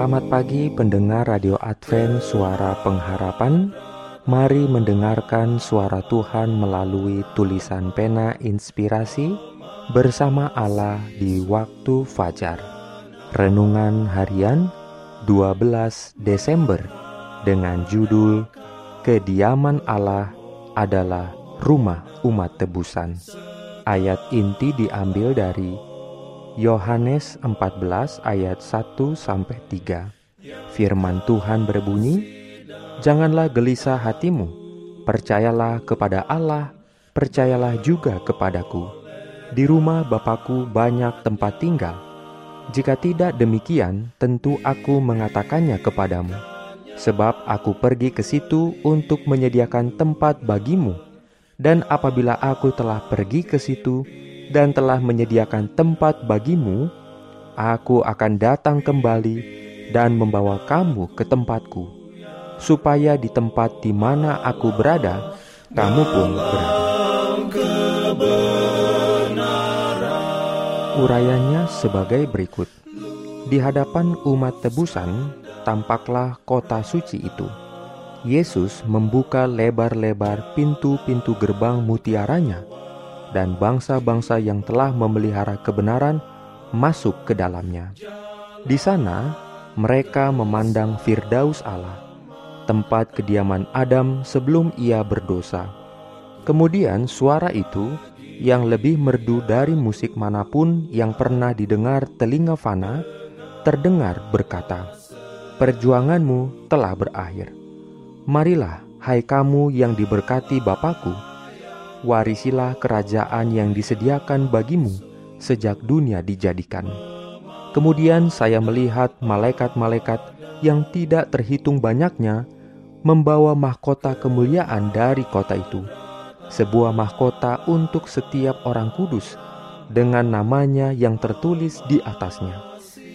Selamat pagi pendengar Radio Advent Suara Pengharapan. Mari mendengarkan suara Tuhan melalui tulisan pena inspirasi Bersama Allah di waktu fajar. Renungan harian 12 Desember Dengan judul Kediaman Allah adalah rumah umat tebusan. Ayat inti diambil dari Yohanes 14 ayat 1 sampai 3. Firman Tuhan berbunyi, "Janganlah gelisah hatimu, percayalah kepada Allah, percayalah juga kepadaku. Di rumah Bapakku banyak tempat tinggal. Jika tidak demikian, tentu aku mengatakannya kepadamu, sebab aku pergi ke situ untuk menyediakan tempat bagimu. Dan apabila aku telah pergi ke situ dan telah menyediakan tempat bagimu, aku akan datang kembali dan membawa kamu ke tempatku, supaya di tempat di mana aku berada, kamu pun berada. Urayanya sebagai berikut. Di hadapan umat tebusan, tampaklah kota suci itu. Yesus membuka lebar-lebar pintu-pintu gerbang mutiaranya dan bangsa-bangsa yang telah memelihara kebenaran masuk ke dalamnya. Di sana, mereka memandang Firdaus Allah, tempat kediaman Adam sebelum ia berdosa. Kemudian suara itu yang lebih merdu dari musik mana pun yang pernah didengar telinga fana, terdengar berkata, Perjuanganmu telah berakhir. Marilah, hai kamu yang diberkati Bapakku, warisilah kerajaan yang disediakan bagimu sejak dunia dijadikan. Kemudian saya melihat malaikat-malaikat yang tidak terhitung banyaknya membawa mahkota kemuliaan dari kota itu, sebuah mahkota untuk setiap orang kudus dengan namanya yang tertulis di atasnya.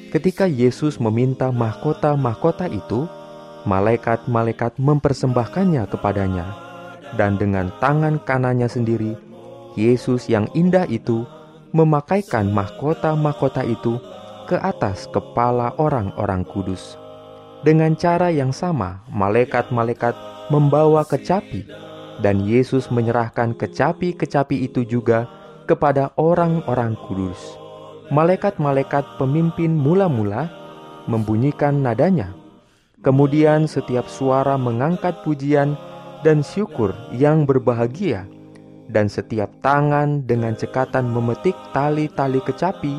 Ketika Yesus meminta mahkota-mahkota itu, malaikat-malaikat mempersembahkannya kepadanya dan dengan tangan kanannya sendiri, Yesus yang indah itu memakaikan mahkota-mahkota itu ke atas kepala orang-orang kudus. Dengan cara yang sama, malaikat-malaikat membawa kecapi, dan Yesus menyerahkan kecapi-kecapi itu juga kepada orang-orang kudus. Malaikat-malaikat pemimpin mula-mula membunyikan nadanya. Kemudian setiap suara mengangkat pujian dan syukur yang berbahagia, dan setiap tangan dengan cekatan memetik tali-tali kecapi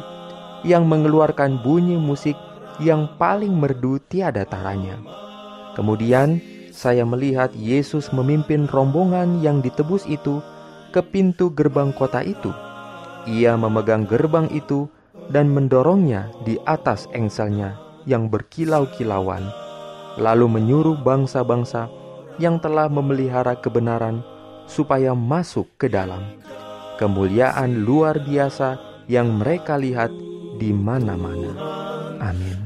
yang mengeluarkan bunyi musik yang paling merdu tiada taranya. Kemudian saya melihat Yesus memimpin rombongan yang ditebus itu ke pintu gerbang kota itu. Ia memegang gerbang itu dan mendorongnya di atas engselnya yang berkilau-kilauan, lalu menyuruh bangsa-bangsa yang telah memelihara kebenaran supaya masuk ke dalam kemuliaan luar biasa yang mereka lihat di mana-mana. Amin.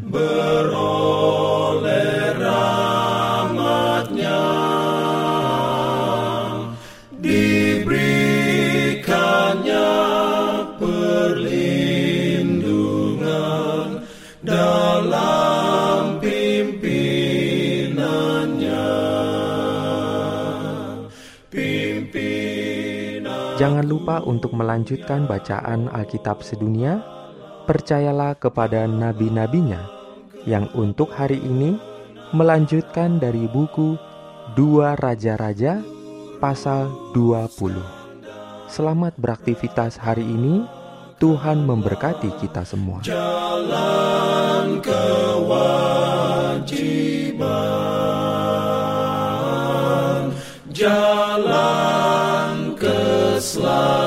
Jangan lupa untuk melanjutkan bacaan Alkitab sedunia. Percayalah kepada nabi-nabinya yang untuk hari ini melanjutkan dari buku Dua Raja-Raja pasal 20. Selamat beraktivitas hari ini. Tuhan memberkati kita semua. jalan kewajiban Love.